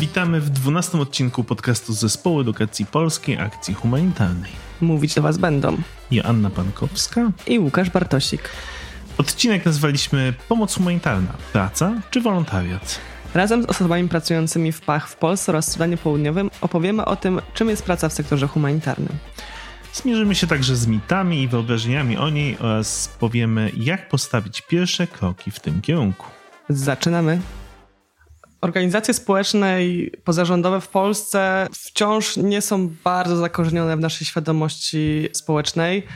Witamy w 12 odcinku podcastu Zespołu Edukacji Polskiej Akcji Humanitarnej. Mówić do Was będą Joanna Pankowska i Łukasz Bartosik. Odcinek nazwaliśmy Pomoc humanitarna, praca czy wolontariat? Razem z osobami pracującymi w PACH w Polsce oraz Sudanie Południowym opowiemy o tym, czym jest praca w sektorze humanitarnym. Zmierzymy się także z mitami i wyobrażeniami o niej oraz powiemy, jak postawić pierwsze kroki w tym kierunku. Zaczynamy. Organizacje społeczne i pozarządowe w Polsce wciąż nie są bardzo zakorzenione w naszej świadomości społecznej.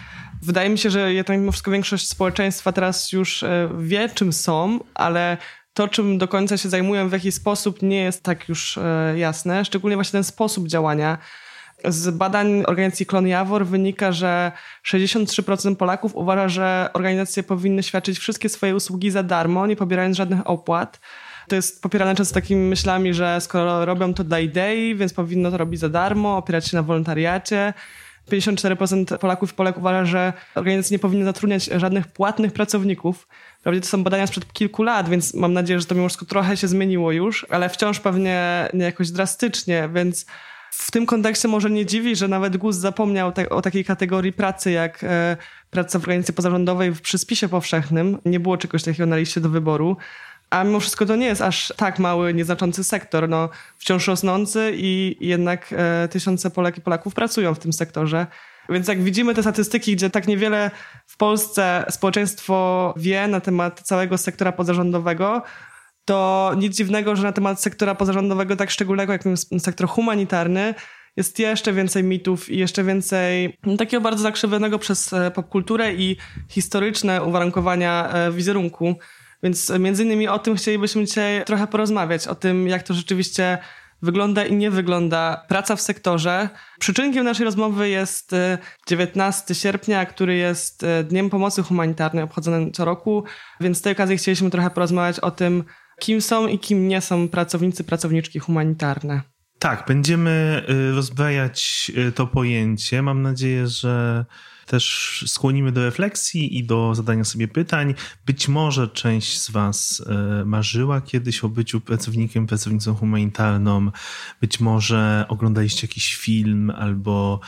Wydaje mi się, że jednak mimo wszystko większość społeczeństwa teraz już e, wie, czym są, ale to, czym do końca się zajmują, w jaki sposób, nie jest tak już e, jasne. Szczególnie właśnie ten sposób działania. Z badań organizacji Klon Jawor wynika, że 63% Polaków uważa, że organizacje powinny świadczyć wszystkie swoje usługi za darmo, nie pobierając żadnych opłat. To jest popierane często takimi myślami, że skoro robią to dla idei, więc powinno to robić za darmo, opierać się na wolontariacie. 54% Polaków i Polek uważa, że organizacje nie powinny zatrudniać żadnych płatnych pracowników. Prawdzie to są badania sprzed kilku lat, więc mam nadzieję, że to mimo wszystko trochę się zmieniło już, ale wciąż pewnie nie jakoś drastycznie, więc w tym kontekście może nie dziwi, że nawet GUS zapomniał te, o takiej kategorii pracy jak e, praca w organizacji pozarządowej przy spisie powszechnym. Nie było czegoś takiego na liście do wyboru. A mimo wszystko to nie jest aż tak mały, nieznaczący sektor. No, wciąż rosnący i jednak e, tysiące Polek i Polaków pracują w tym sektorze. Więc jak widzimy te statystyki, gdzie tak niewiele w Polsce społeczeństwo wie na temat całego sektora pozarządowego, to nic dziwnego, że na temat sektora pozarządowego tak szczególnego, jak sektor humanitarny, jest jeszcze więcej mitów i jeszcze więcej takiego bardzo zakrzywionego przez e, popkulturę i historyczne uwarunkowania e, wizerunku. Więc między innymi o tym chcielibyśmy dzisiaj trochę porozmawiać, o tym, jak to rzeczywiście wygląda i nie wygląda praca w sektorze. Przyczynkiem naszej rozmowy jest 19 e, sierpnia, który jest Dniem Pomocy Humanitarnej obchodzonym co roku, więc z tej okazji chcieliśmy trochę porozmawiać o tym, kim są i kim nie są pracownicy, pracowniczki humanitarne. Tak, będziemy y, rozbrajać y, to pojęcie. Mam nadzieję, że też skłonimy do refleksji i do zadania sobie pytań. Być może część z Was y, marzyła kiedyś o byciu pracownikiem, pracownicą humanitarną. Być może oglądaliście jakiś film albo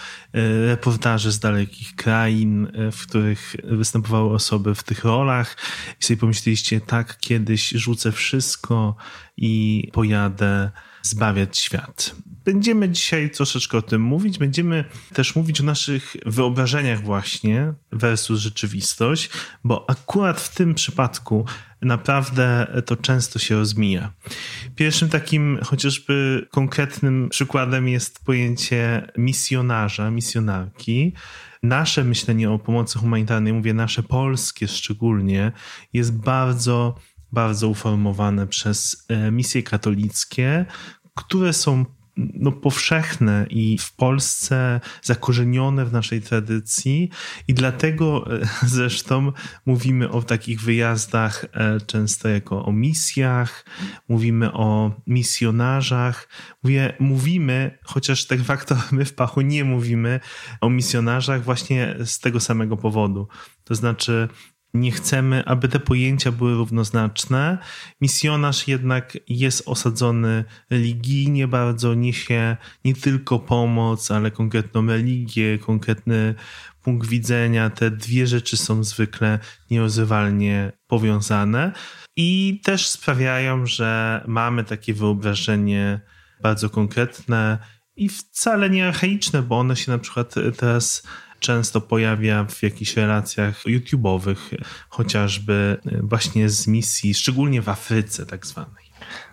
reportaże z dalekich krain, w których występowały osoby w tych rolach i sobie pomyśleliście, tak, kiedyś rzucę wszystko i pojadę zbawiać świat. Będziemy dzisiaj troszeczkę o tym mówić. Będziemy też mówić o naszych wyobrażeniach właśnie versus rzeczywistość, bo akurat w tym przypadku naprawdę to często się rozmija. Pierwszym takim chociażby konkretnym przykładem jest pojęcie misjonarza, misjonarki. Nasze myślenie o pomocy humanitarnej, mówię nasze polskie szczególnie, jest bardzo bardzo uformowane przez e, misje katolickie, które są no, powszechne i w Polsce zakorzenione w naszej tradycji, i dlatego e, zresztą mówimy o takich wyjazdach e, często jako o misjach, mówimy o misjonarzach. Mówię, mówimy, chociaż tak fakto my w Pachu nie mówimy o misjonarzach właśnie z tego samego powodu. To znaczy, nie chcemy, aby te pojęcia były równoznaczne. Misjonarz jednak jest osadzony religijnie bardzo, niesie nie tylko pomoc, ale konkretną religię, konkretny punkt widzenia. Te dwie rzeczy są zwykle nierozrywalnie powiązane i też sprawiają, że mamy takie wyobrażenie bardzo konkretne i wcale nie archaiczne, bo one się na przykład teraz często pojawia w jakichś relacjach YouTube'owych, chociażby właśnie z misji, szczególnie w Afryce tak zwanej.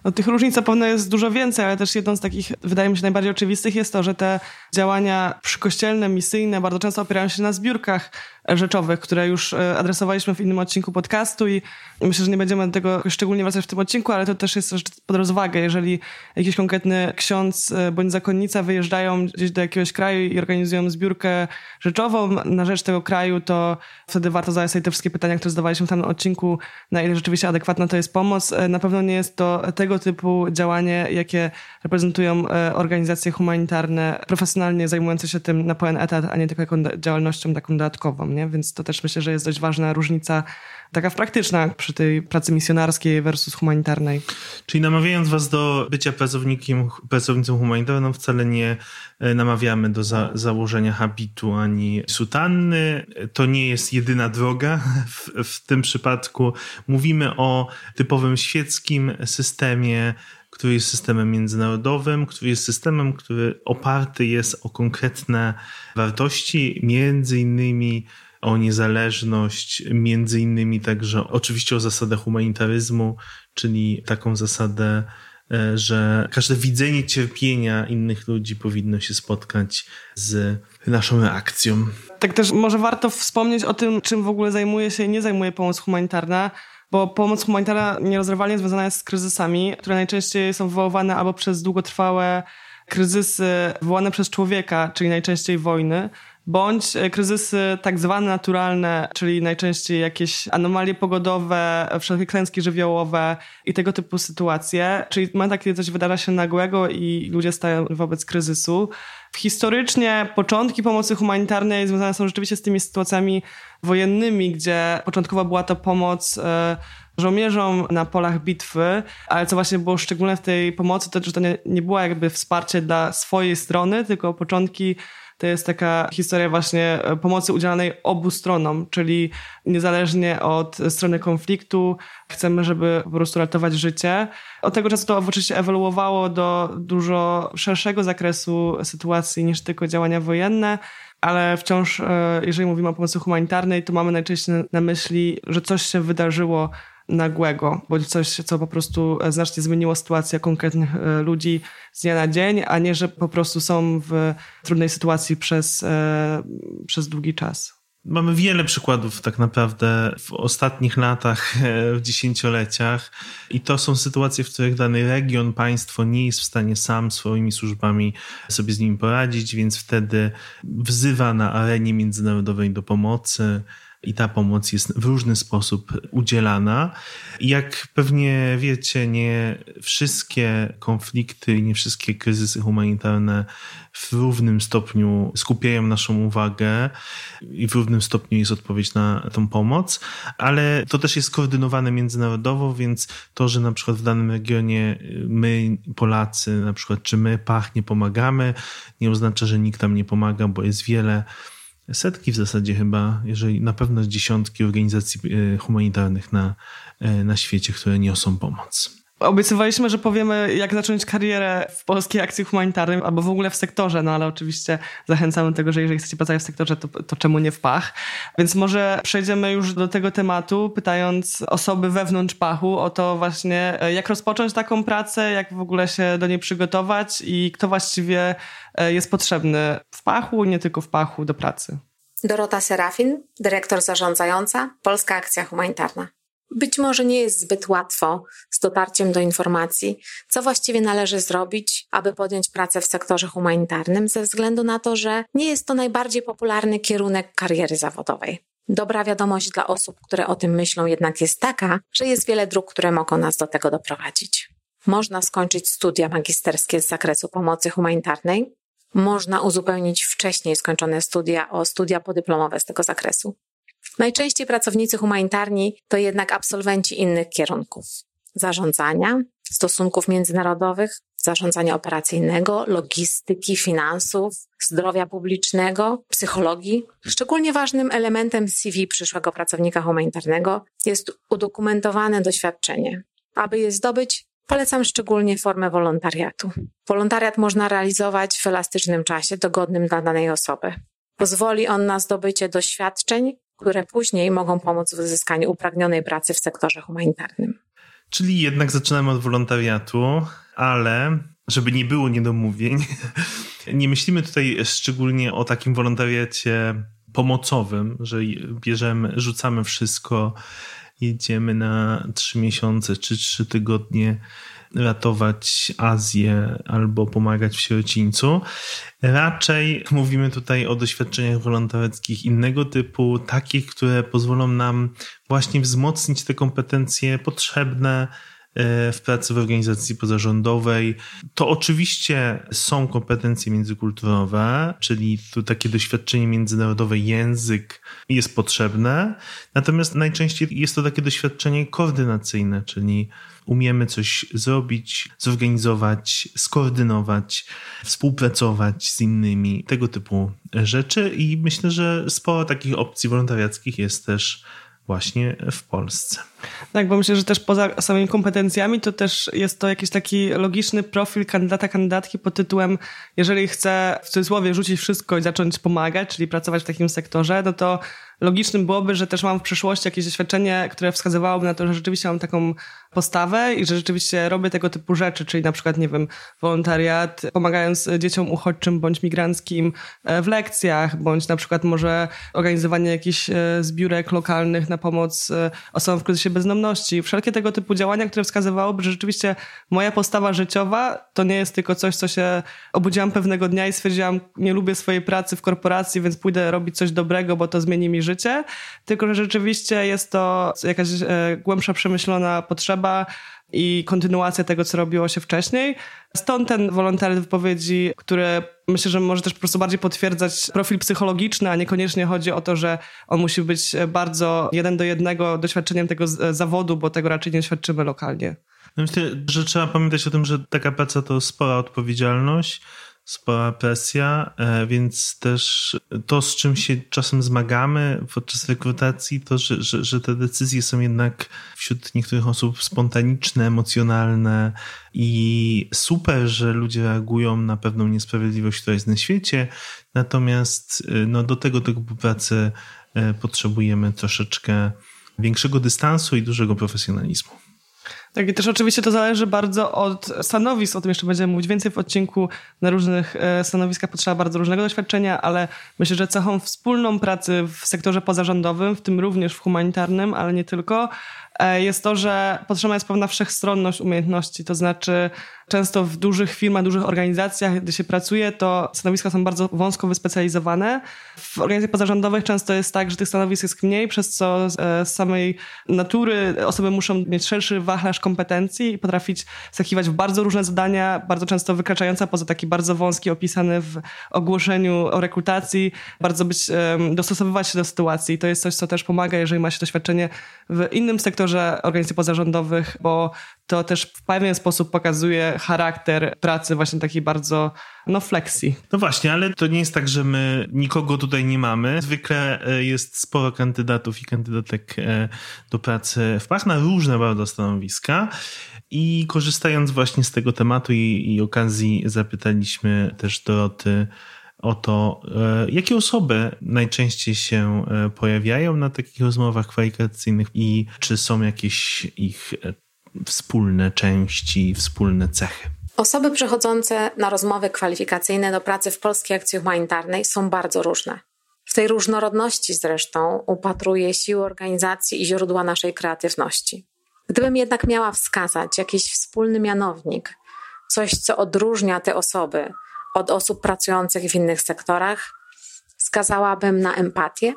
No, tych różnic zapewne jest dużo więcej, ale też jedną z takich, wydaje mi się, najbardziej oczywistych jest to, że te działania przykościelne, misyjne bardzo często opierają się na zbiórkach rzeczowych, które już e, adresowaliśmy w innym odcinku podcastu i myślę, że nie będziemy do tego szczególnie wracać w tym odcinku, ale to też jest rzecz pod rozwagę. Jeżeli jakiś konkretny ksiądz e, bądź zakonnica wyjeżdżają gdzieś do jakiegoś kraju i organizują zbiórkę rzeczową na rzecz tego kraju, to wtedy warto zadać sobie te wszystkie pytania, które zadawaliśmy w tym odcinku, na ile rzeczywiście adekwatna to jest pomoc. E, na pewno nie jest to tego typu działanie, jakie reprezentują organizacje humanitarne, profesjonalnie zajmujące się tym na pełen etat, a nie tylko jako działalnością taką dodatkową nie? Więc to też myślę, że jest dość ważna różnica taka praktyczna przy tej pracy misjonarskiej versus humanitarnej. Czyli namawiając was do bycia pracownikiem, pracownicą humanitarną, wcale nie e, namawiamy do za, założenia habitu ani sutanny. To nie jest jedyna droga. W, w tym przypadku mówimy o typowym świeckim systemie, który jest systemem międzynarodowym, który jest systemem, który oparty jest o konkretne wartości, między innymi o niezależność, między innymi także oczywiście o zasadę humanitaryzmu, czyli taką zasadę, e, że każde widzenie cierpienia innych ludzi powinno się spotkać z naszą reakcją. Tak też może warto wspomnieć o tym, czym w ogóle zajmuje się i nie zajmuje pomoc humanitarna bo pomoc humanitarna nierozerwalnie związana jest z kryzysami, które najczęściej są wywoływane albo przez długotrwałe kryzysy wywołane przez człowieka, czyli najczęściej wojny, bądź e, kryzysy tak zwane naturalne, czyli najczęściej jakieś anomalie pogodowe, wszelkie klęski żywiołowe i tego typu sytuacje, czyli moment, kiedy coś wydarza się nagłego i ludzie stają wobec kryzysu. Historycznie początki pomocy humanitarnej związane są rzeczywiście z tymi sytuacjami wojennymi, gdzie początkowo była to pomoc e, żołnierzom na polach bitwy, ale co właśnie było szczególne w tej pomocy, to że to nie, nie było jakby wsparcie dla swojej strony, tylko początki to jest taka historia właśnie e, pomocy udzielanej obu stronom, czyli niezależnie od strony konfliktu chcemy, żeby po prostu ratować życie. Od tego czasu to oczywiście ewoluowało do dużo szerszego zakresu sytuacji niż tylko działania wojenne, ale wciąż, e, jeżeli mówimy o pomocy humanitarnej, to mamy najczęściej na myśli, że coś się wydarzyło nagłego, bądź coś, co po prostu znacznie zmieniło sytuację konkretnych e, ludzi z dnia na dzień, a nie, że po prostu są w trudnej sytuacji przez, e, przez długi czas. Mamy wiele przykładów tak naprawdę w ostatnich latach, e, w dziesięcioleciach i to są sytuacje, w których dany region, państwo nie jest w stanie sam swoimi służbami sobie z nimi poradzić, więc wtedy wzywa na arenie międzynarodowej do pomocy, i ta pomoc jest w różny sposób udzielana. Jak pewnie wiecie, nie wszystkie konflikty, nie wszystkie kryzysy humanitarne w równym stopniu skupiają naszą uwagę i w równym stopniu jest odpowiedź na tą pomoc, ale to też jest koordynowane międzynarodowo, więc to, że na przykład w danym regionie my, Polacy, na przykład, czy my, Pach, nie pomagamy, nie oznacza, że nikt tam nie pomaga, bo jest wiele setki w zasadzie chyba, jeżeli na pewno dziesiątki organizacji e, humanitarnych na, e, na świecie, które niosą pomoc. Obiecywaliśmy, że powiemy, jak zacząć karierę w polskiej akcji humanitarnej albo w ogóle w sektorze, no ale oczywiście zachęcamy do tego, że jeżeli chcecie pracować w sektorze, to, to czemu nie w pach. Więc może przejdziemy już do tego tematu, pytając osoby wewnątrz pachu o to właśnie, jak rozpocząć taką pracę, jak w ogóle się do niej przygotować i kto właściwie e, jest potrzebny w pachu, nie tylko w pachu do pracy. Dorota Serafin, dyrektor zarządzająca, Polska Akcja Humanitarna. Być może nie jest zbyt łatwo z dotarciem do informacji, co właściwie należy zrobić, aby podjąć pracę w sektorze humanitarnym, ze względu na to, że nie jest to najbardziej popularny kierunek kariery zawodowej. Dobra wiadomość dla osób, które o tym myślą, jednak jest taka, że jest wiele dróg, które mogą nas do tego doprowadzić. Można skończyć studia magisterskie z zakresu pomocy humanitarnej, można uzupełnić wcześniej skończone studia o studia podyplomowe z tego zakresu. Najczęściej pracownicy humanitarni to jednak absolwenci innych kierunków zarządzania, stosunków międzynarodowych, zarządzania operacyjnego, logistyki, finansów, zdrowia publicznego, psychologii. Szczególnie ważnym elementem CV przyszłego pracownika humanitarnego jest udokumentowane doświadczenie. Aby je zdobyć, polecam szczególnie formę wolontariatu. Wolontariat można realizować w elastycznym czasie, dogodnym dla danej osoby. Pozwoli on na zdobycie doświadczeń, które później mogą pomóc w uzyskaniu upragnionej pracy w sektorze humanitarnym. Czyli jednak zaczynamy od wolontariatu, ale żeby nie było niedomówień, nie myślimy tutaj szczególnie o takim wolontariacie pomocowym, że bierzemy, rzucamy wszystko, jedziemy na trzy miesiące czy trzy tygodnie ratować Azję albo pomagać w sierocińcu. Raczej mówimy tutaj o doświadczeniach wolontariackich innego typu, takich, które pozwolą nam właśnie wzmocnić te kompetencje potrzebne w pracy w organizacji pozarządowej. To oczywiście są kompetencje międzykulturowe, czyli tu takie doświadczenie międzynarodowe, język jest potrzebne, natomiast najczęściej jest to takie doświadczenie koordynacyjne, czyli umiemy coś zrobić, zorganizować, skoordynować, współpracować z innymi, tego typu rzeczy i myślę, że sporo takich opcji wolontariackich jest też właśnie w Polsce. Tak, bo myślę, że też poza samymi kompetencjami to też jest to jakiś taki logiczny profil kandydata, kandydatki pod tytułem jeżeli chcę w cudzysłowie rzucić wszystko i zacząć pomagać, czyli pracować w takim sektorze, no to logicznym byłoby, że też mam w przeszłości jakieś doświadczenie, które wskazywałoby na to, że rzeczywiście mam taką postawę i że rzeczywiście robię tego typu rzeczy, czyli na przykład, nie wiem, wolontariat, pomagając dzieciom uchodźczym bądź migranckim e, w lekcjach, bądź na przykład może organizowanie jakichś e, zbiórek lokalnych na pomoc e, osobom w kryzysie bezdomności. Wszelkie tego typu działania, które wskazywałoby, że rzeczywiście moja postawa życiowa to nie jest tylko coś, co się obudziłam pewnego dnia i stwierdziłam, nie lubię swojej pracy w korporacji, więc pójdę robić coś dobrego, bo to zmieni mi życie, tylko że rzeczywiście jest to jakaś głębsza, przemyślona potrzeba, i kontynuacja tego, co robiło się wcześniej. Stąd ten wolontariat wypowiedzi, który myślę, że może też po prostu bardziej potwierdzać profil psychologiczny, a niekoniecznie chodzi o to, że on musi być bardzo jeden do jednego doświadczeniem tego zawodu, bo tego raczej nie doświadczymy lokalnie. No myślę, że trzeba pamiętać o tym, że taka praca to spora odpowiedzialność, spora presja, e, więc też to, z czym się czasem zmagamy podczas rekrutacji, to, że, że, że te decyzje są jednak wśród niektórych osób spontaniczne, emocjonalne i super, że ludzie reagują na pewną niesprawiedliwość, która jest na świecie, natomiast e, no, do tego typu pracy e, potrzebujemy troszeczkę większego dystansu i dużego profesjonalizmu. Tak, i też oczywiście to zależy bardzo od stanowisk, o tym jeszcze będziemy mówić więcej w odcinku. Na różnych e, stanowiskach potrzeba bardzo różnego doświadczenia, ale myślę, że cechą wspólną pracy w sektorze pozarządowym, w tym również w humanitarnym, ale nie tylko, e, jest to, że potrzebna jest pewna wszechstronność umiejętności, to znaczy Często w dużych firmach, dużych organizacjach, gdy się pracuje, to stanowiska są bardzo wąsko wyspecjalizowane. W organizacjach pozarządowych często jest tak, że tych stanowisk jest mniej, przez co e, z samej natury osoby muszą mieć szerszy wachlarz kompetencji i potrafić skakiwać w bardzo różne zadania, bardzo często wykraczające poza taki bardzo wąski opisany w ogłoszeniu o rekrutacji, bardzo być, dostosowywać się do sytuacji. I to jest coś, co też pomaga, jeżeli ma się doświadczenie w innym sektorze organizacji pozarządowych, bo to też w pewien sposób pokazuje charakter pracy właśnie takiej bardzo no flexi. No właśnie, ale to nie jest tak, że my nikogo tutaj nie mamy. Zwykle e, jest sporo kandydatów i kandydatek e, do pracy w Pach na różne bardzo stanowiska. I korzystając właśnie z tego tematu i, i okazji zapytaliśmy też Doroty o to, e, jakie osoby najczęściej się pojawiają na takich rozmowach kwalifikacyjnych i czy są jakieś ich wspólne części, wspólne cechy. Osoby przychodzące na rozmowy kwalifikacyjne do pracy w Polskiej Akcji Humanitarnej są bardzo różne. W tej różnorodności zresztą upatruję siły organizacji i źródła naszej kreatywności. Gdybym jednak miała wskazać jakiś wspólny mianownik, coś, co odróżnia te osoby od osób pracujących w innych sektorach, wskazałabym na empatię,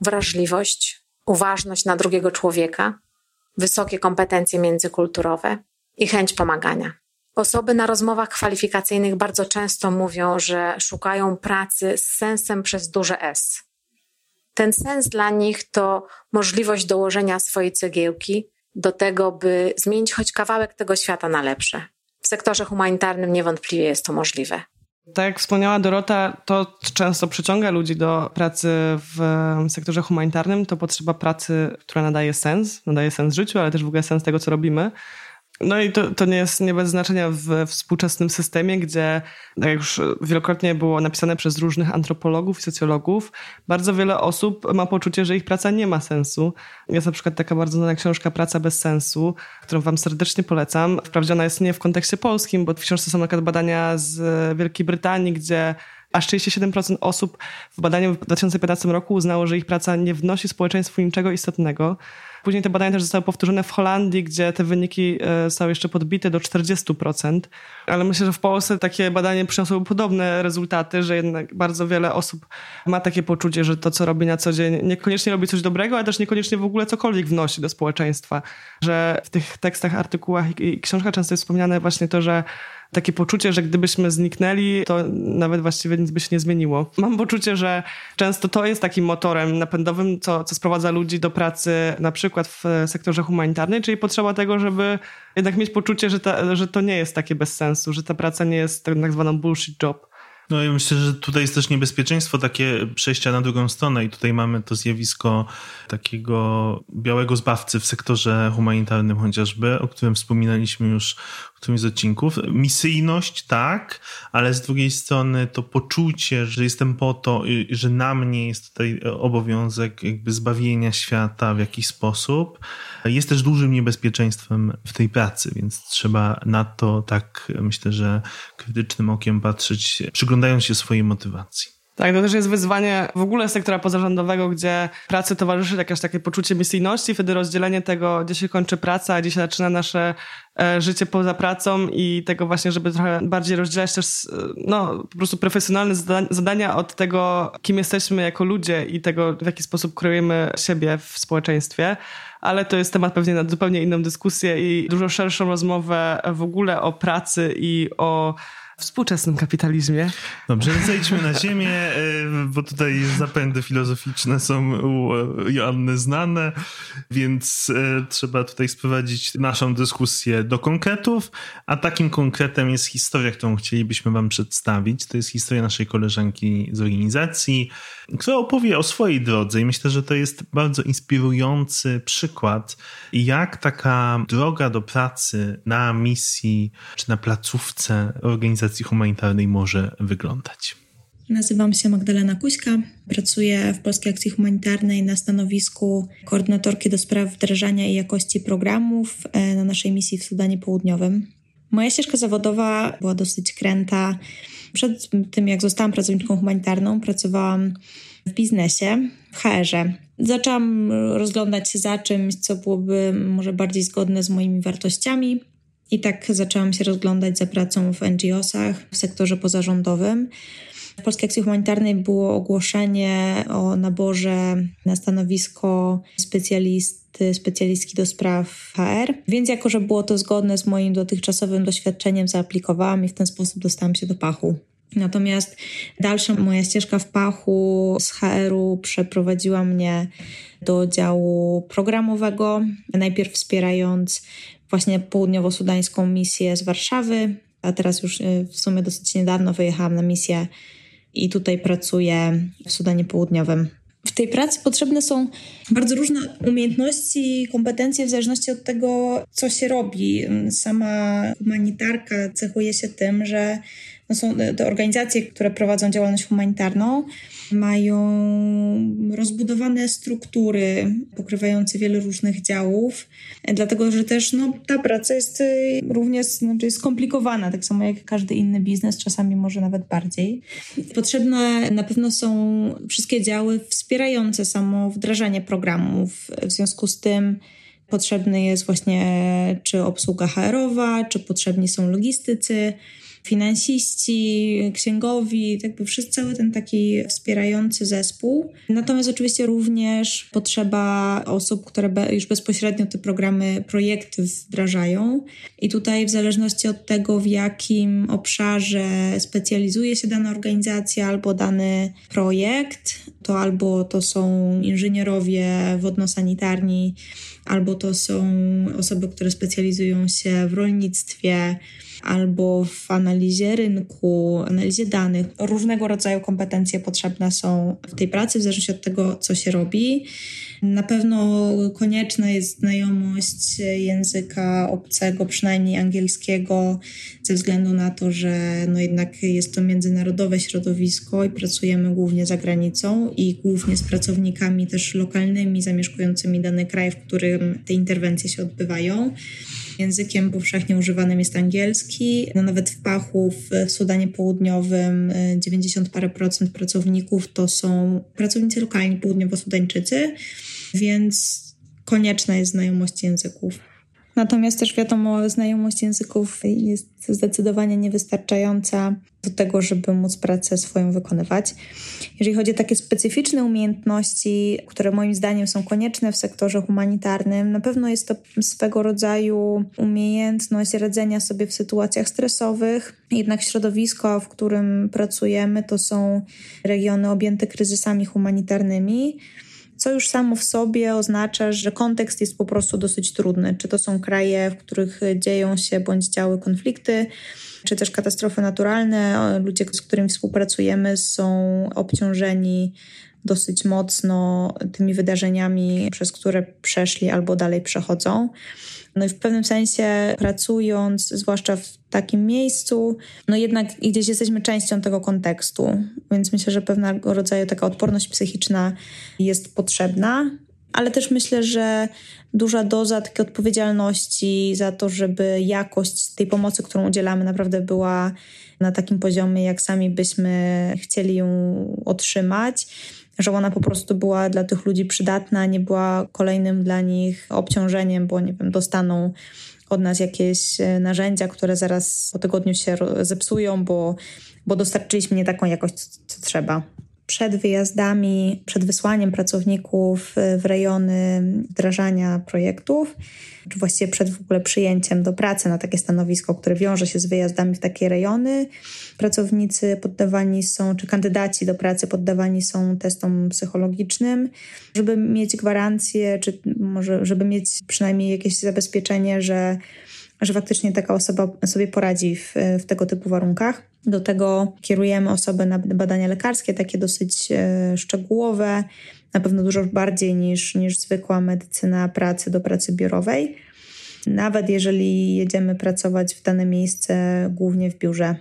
wrażliwość, uważność na drugiego człowieka, wysokie kompetencje międzykulturowe i chęć pomagania. Osoby na rozmowach kwalifikacyjnych bardzo często mówią, że szukają pracy z sensem przez duże S. Ten sens dla nich to możliwość dołożenia swojej cegiełki do tego, by zmienić choć kawałek tego świata na lepsze. W sektorze humanitarnym niewątpliwie jest to możliwe. Tak jak wspomniała Dorota, to często przyciąga ludzi do pracy w sektorze humanitarnym. To potrzeba pracy, która nadaje sens, nadaje sens życiu, ale też w ogóle sens tego, co robimy. No i to, to nie jest nie bez znaczenia w współczesnym systemie, gdzie, tak jak już wielokrotnie było napisane przez różnych antropologów i socjologów, bardzo wiele osób ma poczucie, że ich praca nie ma sensu. Jest na przykład taka bardzo znana książka Praca bez sensu, którą wam serdecznie polecam. Wprawdzie ona jest nie w kontekście polskim, bo w książce są na przykład badania z Wielkiej Brytanii, gdzie aż 37% osób w badaniu w 2015 roku uznało, że ich praca nie wnosi społeczeństwu niczego istotnego. Później te badania też zostały powtórzone w Holandii, gdzie te wyniki e, zostały jeszcze podbite do 40%. Ale myślę, że w Polsce takie badanie przyniosło podobne rezultaty, że jednak bardzo wiele osób ma takie poczucie, że to, co robi na co dzień, niekoniecznie robi coś dobrego, ale też niekoniecznie w ogóle cokolwiek wnosi do społeczeństwa. Że w tych tekstach, artykułach i książkach często jest wspomniane właśnie to, że takie poczucie, że gdybyśmy zniknęli, to nawet właściwie nic by się nie zmieniło. Mam poczucie, że często to jest takim motorem napędowym, co, co sprowadza ludzi do pracy na przykład w sektorze humanitarnym, czyli potrzeba tego, żeby jednak mieć poczucie, że, ta, że to nie jest takie bez sensu, że ta praca nie jest tak zwaną bullshit job. No ja myślę, że tutaj jest też niebezpieczeństwo takie przejścia na drugą stronę i tutaj mamy to zjawisko takiego białego zbawcy w sektorze humanitarnym chociażby, o którym wspominaliśmy już w którymś z odcinków. Misyjność tak, ale z drugiej strony to poczucie, że jestem po to, że na mnie jest tutaj obowiązek jakby zbawienia świata w jakiś sposób, jest też dużym niebezpieczeństwem w tej pracy, więc trzeba na to tak myślę, że krytycznym okiem patrzeć, przyglądając się swojej motywacji. Tak, to też jest wyzwanie w ogóle sektora pozarządowego, gdzie pracy towarzyszy jakieś takie poczucie misyjności, wtedy rozdzielenie tego, gdzie się kończy praca, a gdzie się zaczyna nasze e, życie poza pracą i tego właśnie, żeby trochę bardziej rozdzielać też no, po prostu profesjonalne zadania od tego, kim jesteśmy jako ludzie i tego, w jaki sposób kreujemy siebie w społeczeństwie ale to jest temat pewnie na zupełnie inną dyskusję i dużo szerszą rozmowę w ogóle o pracy i o współczesnym kapitalizmie. Dobrze, zejdźmy na ziemię, e, bo tutaj zapędy filozoficzne są u Joanny znane, więc e, trzeba tutaj sprowadzić naszą dyskusję do konkretów, a takim konkretem jest historia, którą chcielibyśmy wam przedstawić. To jest historia naszej koleżanki z organizacji, która opowie o swojej drodze i myślę, że to jest bardzo inspirujący przykład, jak taka droga do pracy na misji czy na placówce organizacji humanitarnej może wyglądać. Nazywam się Magdalena Kuśka, pracuję w Polskiej Akcji Humanitarnej na stanowisku koordynatorki do spraw wdrażania i jakości programów e, na naszej misji w Sudanie Południowym. Moja ścieżka zawodowa była dosyć kręta. Przed tym, jak zostałam pracowniczką humanitarną, pracowałam w biznesie, w HR-ze. Zaczęłam rozglądać się za czymś, co byłoby może bardziej zgodne z moimi wartościami. I tak zaczęłam się rozglądać za pracą w NGO-sach, w sektorze pozarządowym. W Polskiej Akcji Humanitarnej było ogłoszenie o naborze na stanowisko specjalisty, specjalistki do spraw HR, więc jako, że było to zgodne z moim dotychczasowym doświadczeniem, zaaplikowałam i w ten sposób dostałam się do pachu. Natomiast dalsza moja ścieżka w pachu z HR-u przeprowadziła mnie do działu programowego, najpierw wspierając właśnie południowo-sudańską misję z Warszawy, a teraz już y, w sumie dosyć niedawno wyjechałam na misję i tutaj pracuję w Sudanie Południowym. W tej pracy potrzebne są bardzo różne umiejętności i kompetencje w zależności od tego, co się robi. Sama humanitarka cechuje się tym, że no są te organizacje, które prowadzą działalność humanitarną, mają rozbudowane struktury pokrywające wiele różnych działów, dlatego że też no, ta praca jest y, również znaczy skomplikowana, tak samo jak każdy inny biznes, czasami może nawet bardziej. Potrzebne na pewno są wszystkie działy wspierające samo wdrażanie programów. W związku z tym potrzebny jest właśnie czy obsługa HR-owa, czy potrzebni są logistycy, finansiści, księgowi, jakby wszyscy, cały ten taki wspierający zespół. Natomiast oczywiście również potrzeba osób, które już bezpośrednio te programy, projekty wdrażają. I tutaj w zależności od tego, w jakim obszarze specjalizuje się dana organizacja albo dany projekt, to albo to są inżynierowie wodno-sanitarni, albo to są osoby, które specjalizują się w rolnictwie, albo w analizie rynku, analizie danych. Różnego rodzaju kompetencje potrzebne są w tej pracy, w zależności od tego, co się robi. Na pewno konieczna jest znajomość języka obcego, przynajmniej angielskiego, ze względu na to, że no jednak jest to międzynarodowe środowisko i pracujemy głównie za granicą i głównie z pracownikami też lokalnymi, zamieszkującymi dany kraj, w którym te interwencje się odbywają. Językiem powszechnie używanym jest angielski. No nawet w Pachu, w Sudanie Południowym 90 parę procent pracowników to są pracownicy lokalni, południowo-sudańczycy, więc konieczna jest znajomość języków. Natomiast też wiadomo, znajomość języków jest zdecydowanie niewystarczająca do tego, żeby móc pracę swoją wykonywać. Jeżeli chodzi o takie specyficzne umiejętności, które moim zdaniem są konieczne w sektorze humanitarnym, na pewno jest to swego rodzaju umiejętność radzenia sobie w sytuacjach stresowych. Jednak środowisko, w którym pracujemy, to są regiony objęte kryzysami humanitarnymi co już samo w sobie oznacza, że kontekst jest po prostu dosyć trudny. Czy to są kraje, w których dzieją się bądź działy konflikty, czy też katastrofy naturalne. Ludzie, z którymi współpracujemy, są obciążeni dosyć mocno tymi wydarzeniami, przez które przeszli albo dalej przechodzą. No i w pewnym sensie pracując, zwłaszcza w takim miejscu, no jednak gdzieś jesteśmy częścią tego kontekstu, więc myślę, że pewnego rodzaju taka odporność psychiczna jest potrzebna, ale też myślę, że duża doza takiej odpowiedzialności za to, żeby jakość tej pomocy, którą udzielamy, naprawdę była na takim poziomie, jak sami byśmy chcieli ją otrzymać że ona po prostu była dla tych ludzi przydatna, nie była kolejnym dla nich obciążeniem, bo nie wiem, dostaną od nas jakieś e, narzędzia, które zaraz po tygodniu się zepsują, bo, bo dostarczyliśmy nie taką jakość, co trzeba przed wyjazdami, przed wysłaniem pracowników y, w rejony wdrażania projektów, czy właściwie przed w ogóle przyjęciem do pracy na takie stanowisko, które wiąże się z wyjazdami w takie rejony, pracownicy poddawani są, czy kandydaci do pracy poddawani są testom psychologicznym, żeby mieć gwarancję, czy może, żeby mieć przynajmniej jakieś zabezpieczenie, że że faktycznie taka osoba sobie poradzi w, w tego typu warunkach. Do tego kierujemy osoby na badania lekarskie, takie dosyć e, szczegółowe, na pewno dużo bardziej niż, niż zwykła medycyna pracy do pracy biurowej. Nawet jeżeli jedziemy pracować w dane miejsce, głównie w biurze.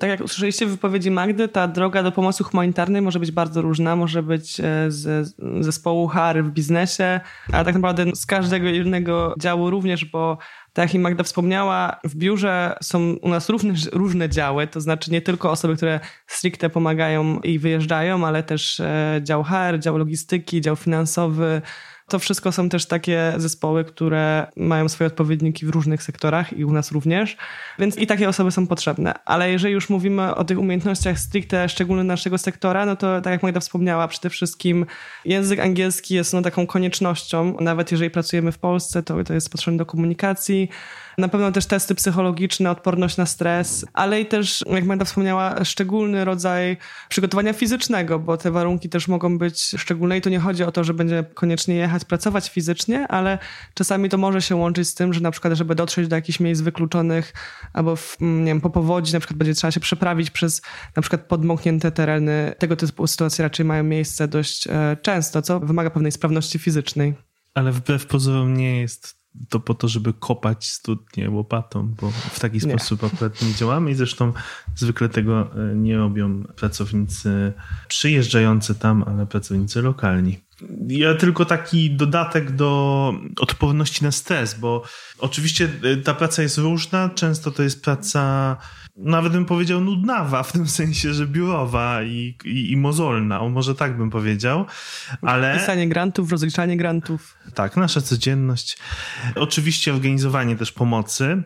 Tak jak usłyszeliście w wypowiedzi Magdy, ta droga do pomocy humanitarnej może być bardzo różna. Może być e, z zespołu HR w biznesie, a tak naprawdę z każdego innego działu również, bo tak jak i Magda wspomniała, w biurze są u nas różne, różne działy, to znaczy nie tylko osoby, które stricte pomagają i wyjeżdżają, ale też e, dział HR, dział logistyki, dział finansowy, to wszystko są też takie zespoły, które mają swoje odpowiedniki w różnych sektorach i u nas również, więc i takie osoby są potrzebne. Ale jeżeli już mówimy o tych umiejętnościach stricte szczególnych naszego sektora, no to tak jak Magda wspomniała, przede wszystkim język angielski jest no, taką koniecznością. Nawet jeżeli pracujemy w Polsce, to, to jest potrzebne do komunikacji. Na pewno też testy psychologiczne, odporność na stres, ale i też, jak Magda wspomniała, szczególny rodzaj przygotowania fizycznego, bo te warunki też mogą być szczególne i tu nie chodzi o to, że będzie koniecznie jechać pracować fizycznie, ale czasami to może się łączyć z tym, że na przykład, żeby dotrzeć do jakichś miejsc wykluczonych albo w, nie wiem, po powodzi na przykład będzie trzeba się przeprawić przez na przykład podmoknięte tereny. Tego typu sytuacje raczej mają miejsce dość e, często, co wymaga pewnej sprawności fizycznej. Ale wbrew pozorom nie jest to po to, żeby kopać studnie łopatą, bo w taki nie. sposób akurat nie działamy i zresztą zwykle tego e, nie robią pracownicy przyjeżdżający tam, ale pracownicy lokalni. Ja tylko taki dodatek do odporności na stres, bo oczywiście e, ta praca jest różna, często to jest praca nawet bym powiedział nudnawa, w tym sensie, że biurowa i, i, i mozolna, o może tak bym powiedział, ale... Pisanie grantów, rozliczanie grantów. Tak, nasza codzienność. Oczywiście organizowanie też pomocy,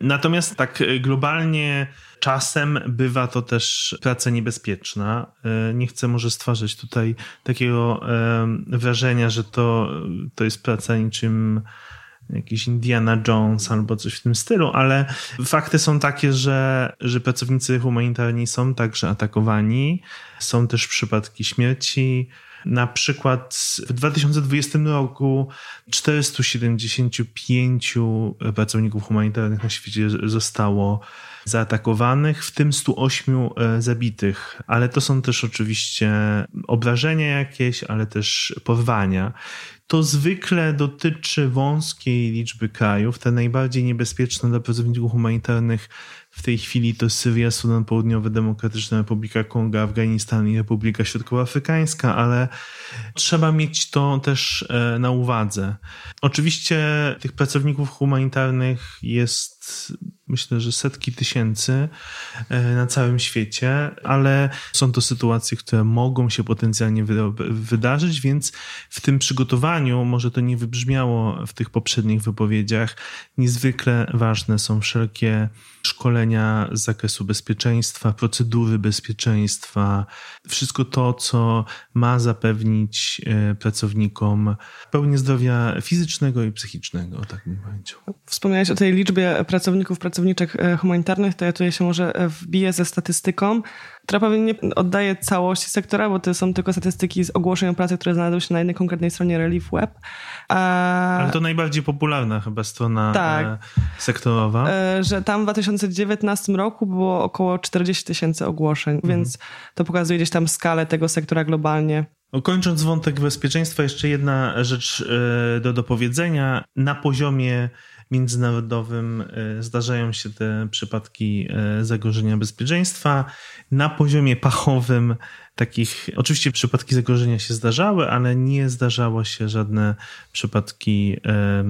natomiast tak globalnie czasem bywa to też praca niebezpieczna. E, nie chcę może stwarzać tutaj takiego wrażenia, że to, to jest praca niczym jakiś Indiana Jones albo coś w tym stylu, ale fakty są takie, że, że pracownicy humanitarni są także atakowani. Są też przypadki śmierci. Na przykład w 2020 roku 475 pracowników humanitarnych na świecie zostało zaatakowanych, w tym 108 e, zabitych. Ale to są też oczywiście obrażenia jakieś, ale też porwania to zwykle dotyczy wąskiej liczby krajów. Te najbardziej niebezpieczne dla pracowników humanitarnych w tej chwili to Syria, Sudan Południowy, Demokratyczna Republika Konga, Afganistan i Republika Środkowoafrykańska, ale trzeba mieć to też e, na uwadze. Oczywiście tych pracowników humanitarnych jest myślę, że setki tysięcy e, na całym świecie, ale są to sytuacje, które mogą się potencjalnie wydarzyć, więc w tym przygotowaniu, może to nie wybrzmiało w tych poprzednich wypowiedziach, niezwykle ważne są wszelkie szkolenia z zakresu bezpieczeństwa, procedury bezpieczeństwa, wszystko to, co ma zapewnić e, pracownikom pełnię zdrowia fizycznego i psychicznego, tak bym powiedział. Wspomniałeś o tej liczbie pracowników, pracowniczek e, humanitarnych, to ja tutaj się może wbiję ze statystyką, która pewnie nie oddaje całości sektora, bo to są tylko statystyki z ogłoszeń o pracy, które znajdują się na jednej konkretnej stronie Relief Web. A... Ale to najbardziej popularna chyba strona tak, sektorowa. Że tam w 2019 roku było około 40 tysięcy ogłoszeń, mhm. więc to pokazuje gdzieś tam skalę tego sektora globalnie. No, kończąc wątek bezpieczeństwa, jeszcze jedna rzecz e, do dopowiedzenia. Na poziomie międzynarodowym e, zdarzają się te przypadki e, zagrożenia bezpieczeństwa. Na poziomie pachowym takich, oczywiście przypadki zagrożenia się zdarzały, ale nie zdarzało się żadne przypadki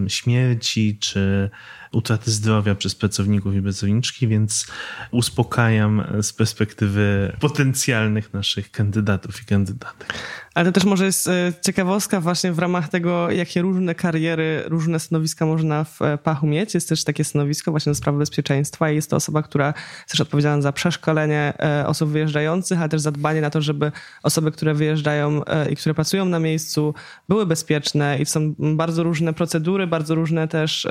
śmierci czy utraty zdrowia przez pracowników i pracowniczki, więc uspokajam z perspektywy potencjalnych naszych kandydatów i kandydatek. Ale to też może jest e, ciekawostka właśnie w ramach tego, jakie różne kariery, różne stanowiska można w e, Pachu mieć. Jest też takie stanowisko właśnie do spraw bezpieczeństwa i jest to osoba, która jest też odpowiedzialna za przeszkolenie e, osób wyjeżdżających, ale też zadbanie na to, żeby osoby, które wyjeżdżają i które pracują na miejscu były bezpieczne i są bardzo różne procedury, bardzo różne też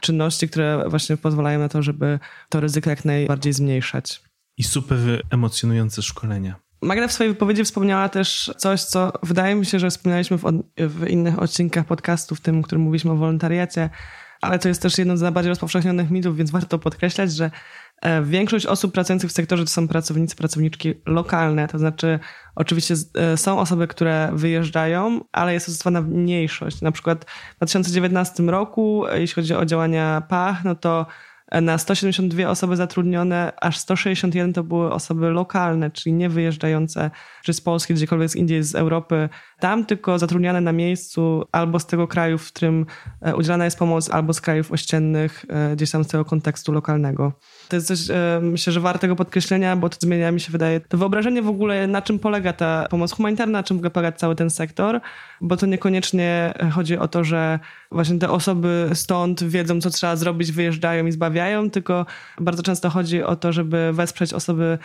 czynności, które właśnie pozwalają na to, żeby to ryzyko jak najbardziej zmniejszać. I super emocjonujące szkolenia. Magda w swojej wypowiedzi wspomniała też coś, co wydaje mi się, że wspominaliśmy w, w innych odcinkach podcastu, w tym, w którym mówiliśmy o wolontariacie, ale to jest też jeden z najbardziej rozpowszechnionych mitów, więc warto podkreślać, że e, większość osób pracujących w sektorze to są pracownicy, pracowniczki lokalne, to znaczy oczywiście e, są osoby, które wyjeżdżają, ale jest to zdecydowana mniejszość. Na przykład w 2019 roku, e, jeśli chodzi o działania PACH, no to na 172 osoby zatrudnione, aż 161 to były osoby lokalne, czyli nie wyjeżdżające czy z Polski, gdziekolwiek z Indii, z Europy, tam tylko zatrudniane na miejscu albo z tego kraju, w którym e, udzielana jest pomoc, albo z krajów ościennych, e, gdzieś tam z tego kontekstu lokalnego. To jest coś, e, myślę, że wartego podkreślenia, bo to zmienia mi się wydaje to wyobrażenie w ogóle, na czym polega ta pomoc humanitarna, na czym w ogóle polega cały ten sektor, bo to niekoniecznie chodzi o to, że właśnie te osoby stąd wiedzą, co trzeba zrobić, wyjeżdżają i zbawiają, tylko bardzo często chodzi o to, żeby wesprzeć osoby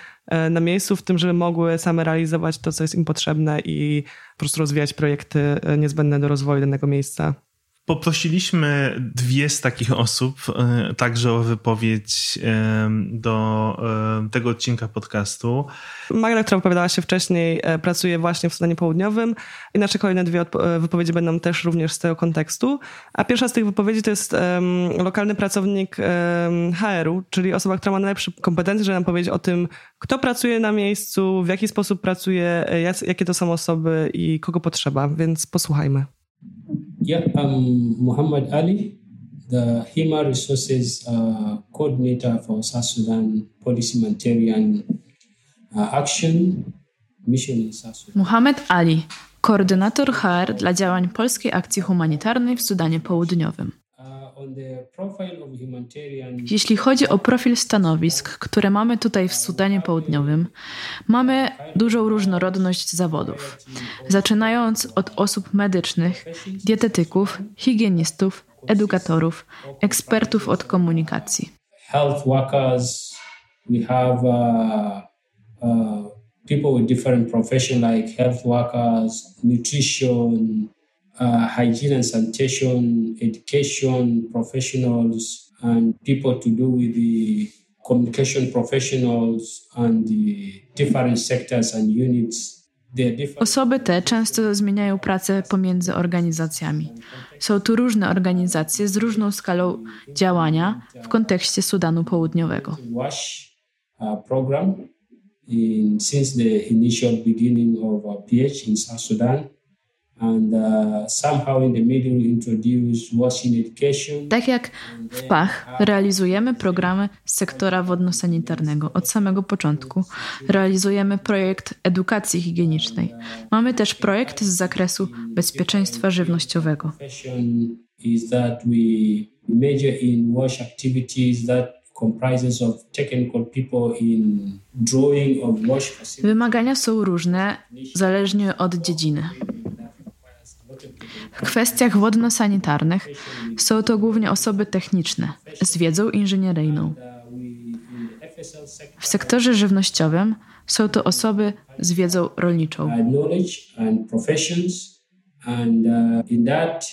na miejscu w tym, żeby mogły same realizować to, co jest im potrzebne i po prostu rozwijać projekty e, niezbędne do rozwoju danego miejsca. Poprosiliśmy dwie z takich osób e, także o wypowiedź do tego odcinka podcastu. Magda, która wypowiadała się wcześniej, e, pracuje właśnie w Sudanie Południowym i nasze kolejne dwie wypowiedzi będą też również z tego kontekstu. A pierwsza z tych wypowiedzi to jest lokalny pracownik HR-u, czyli osoba, która ma najlepsze kompetencje, żeby nam powiedzieć o tym, kto pracuje na miejscu, w jaki sposób pracuje, jakie to są osoby i kogo potrzeba, więc posłuchajmy. Yeah, I'm Muhammad Ali, the Human Resources uh, Coordinator for South Sudan Policy Humanitarian uh, Action Mission in South Sudan. Muhammad Ali, koordynator HR dla działań Polskiej Akcji Humanitarnej w Sudanie Południowym. Jeśli chodzi o profil stanowisk, które mamy tutaj w Sudanie Południowym, mamy dużą różnorodność zawodów, zaczynając od osób medycznych, dietetyków, higienistów, edukatorów, ekspertów od komunikacji. Health workers, we have uh, uh, people with different professions like health workers, nutrition, uh, hygiene and sanitation, education professionals, and people to do with the communication professionals and the different sectors and units. Osoby te często zmieniają pracę pomiędzy organizacjami. Są tu różne organizacje z różną skalą działania w kontekście Sudanu Południowego. Program in, since the initial beginning of PH in South Sudan Tak jak w PACH realizujemy programy z sektora wodno-sanitarnego od samego początku. Realizujemy projekt edukacji higienicznej. Mamy też projekt z zakresu bezpieczeństwa żywnościowego. Is that we major in wash activities that Wymagania są różne, zależnie od dziedziny. W kwestiach wodno-sanitarnych są to głównie osoby techniczne z wiedzą inżynieryjną. W sektorze żywnościowym są to osoby z wiedzą rolniczą. Uh,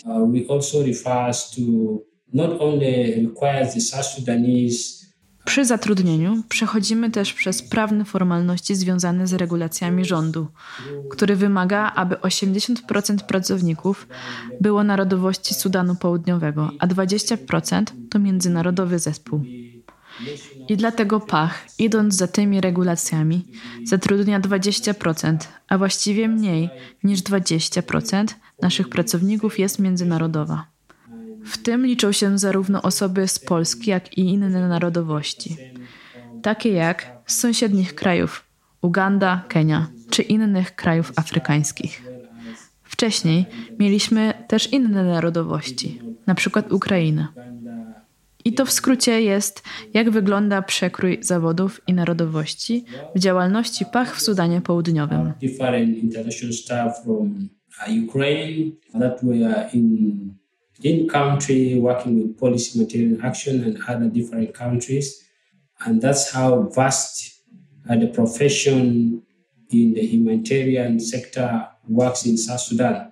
uh, not only requires the South Sudanese przy zatrudnieniu przechodzimy też przez prawne formalności związane z regulacjami rządu, który wymaga, aby 80% pracowników było narodowości Sudanu Południowego, a 20% to międzynarodowy zespół. I dlatego Pach, idąc za tymi regulacjami, zatrudnia 20%, a właściwie mniej niż 20% naszych pracowników jest międzynarodowa. W tym liczą się zarówno osoby z Polski, jak i inne narodowości, takie jak z sąsiednich krajów Uganda, Kenia czy innych krajów afrykańskich. Wcześniej mieliśmy też inne narodowości, na przykład Ukrainę. I to w skrócie jest, jak wygląda przekrój zawodów i narodowości w działalności PACH w Sudanie Południowym. in country working with policy material action and other different countries. And that's how vast uh, the profession in the humanitarian sector works in South Sudan.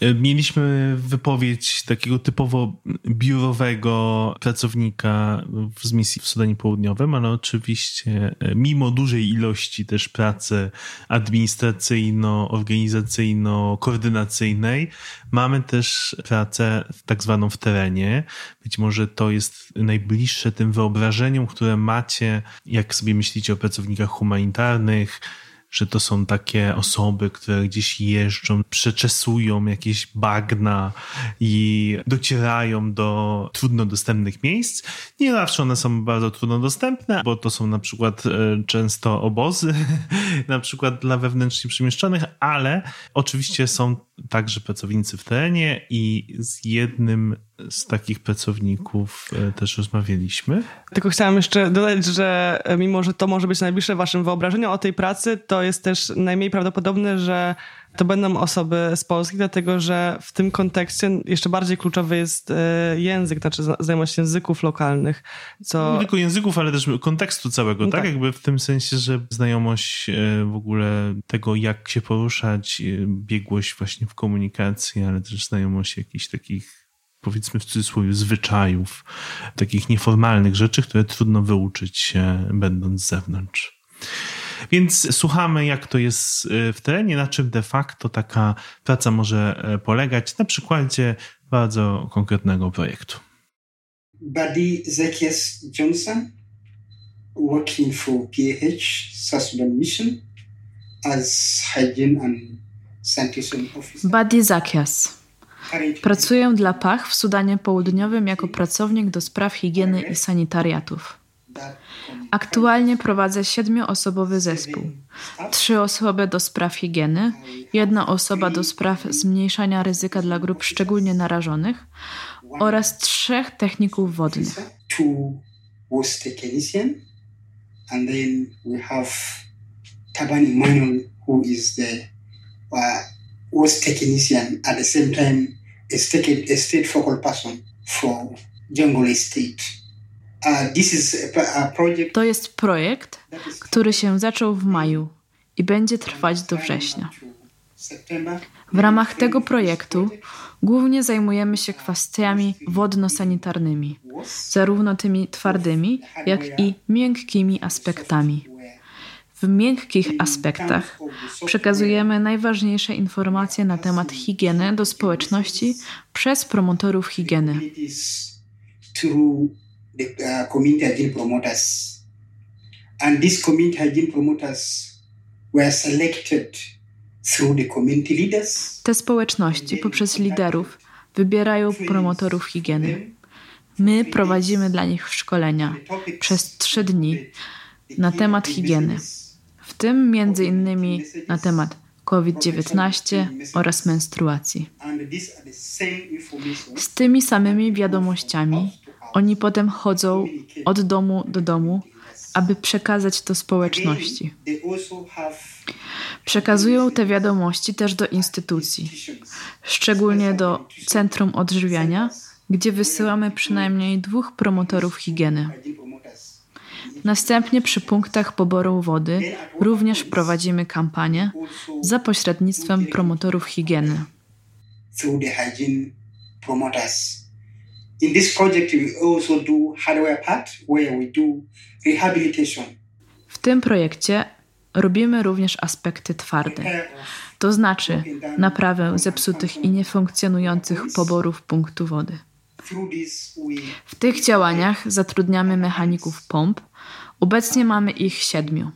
E, mieliśmy wypowiedź takiego typowo biurowego pracownika z misji w Sudanie Południowym, ale oczywiście e, mimo dużej ilości też pracy administracyjno-organizacyjno-koordynacyjnej, mamy też pracę tak zwaną w terenie. Być może to jest najbliższe tym wyobrażeniom, które macie, jak sobie myślicie o pracownikach humanitarnych, że to są takie osoby, które gdzieś jeżdżą, przeczesują jakieś bagna i docierają do trudno dostępnych miejsc. Nie zawsze one są bardzo trudno dostępne, bo to są na przykład e, często obozy, na przykład dla wewnętrznie przemieszczonych, ale oczywiście są także pracownicy w terenie i z jednym z takich pracowników e, też rozmawialiśmy. Tylko chciałam jeszcze dodać, że e, mimo, że to może być najbliższe waszym wyobrażeniom o tej pracy, to jest też najmniej prawdopodobne, że to będą osoby z Polski, dlatego że w tym kontekście jeszcze bardziej kluczowy jest e, język, znaczy znajomość języków lokalnych. Co... Nie tylko języków, ale też kontekstu całego, no tak? tak? Jakby w tym sensie, że znajomość w ogóle tego, jak się poruszać, biegłość właśnie w komunikacji, ale też znajomość jakichś takich powiedzmy w cudzysłowie, zwyczajów, takich nieformalnych rzeczy, które trudno wyuczyć się będąc z zewnątrz. Więc słuchamy, jak to jest e, w terenie, na czym de facto taka praca może e, polegać, na przykładzie bardzo konkretnego projektu. Buddy Zacchaeus Johnson, working for PAH South Sudan Mission as hygiene and sanitation officer. Buddy Zacchaeus Pracuję dla PACH w Sudanie Południowym jako pracownik do spraw higieny i sanitariatów. Aktualnie prowadzę siedmioosobowy zespół. Trzy osoby do spraw higieny, jedna osoba do spraw zmniejszania ryzyka dla grup szczególnie narażonych oraz trzech techników wodnych. And then we have Tabani Manuel, who is the uh, technician at the same time state, a state focal person for. Uh, to jest projekt, który się zaczął w maju i będzie trwać do września. W ramach tego projektu głównie zajmujemy się kwestiami wodno-sanitarnymi, zarówno tymi twardymi, jak i miękkimi aspektami. W miękkich aspektach przekazujemy najważniejsze informacje na temat higieny do społeczności przez promotorów higieny. And these community hygiene promoters were selected. Te społeczności poprzez liderów wybierają promotorów higieny. My prowadzimy dla nich szkolenia przez trzy dni na temat higieny w tym między innymi na temat COVID-19 oraz menstruacji. Z tymi samymi wiadomościami Oni potem chodzą od domu do domu, aby przekazać to społeczności. Przekazują te wiadomości też do instytucji, szczególnie do Centrum Odżywiania, gdzie wysyłamy przynajmniej dwóch promotorów higieny. Następnie przy punktach poboru wody również prowadzimy kampanię za pośrednictwem promotorów higieny. In this project we also do hardware part where we do rehabilitation. W tym projekcie robimy również aspekty twarde, to znaczy naprawę zepsutych i niefunkcjonujących poborów punktu wody. W tych działaniach zatrudniamy mechaników pomp. Obecnie mamy ich siedmiu.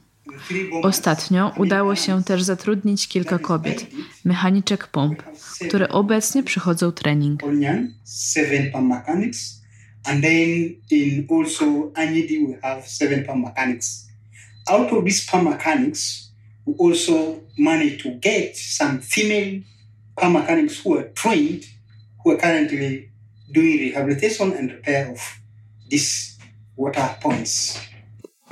Ostatnio udało się też zatrudnić kilka kobiet, mechaniczek pomp, które obecnie przychodzą trening. And then in also Anyidi we have seven pump mechanics. Out of these pump mechanics, we also managed to get some female pump mechanics who are trained, who are currently doing rehabilitation and repair of these water points.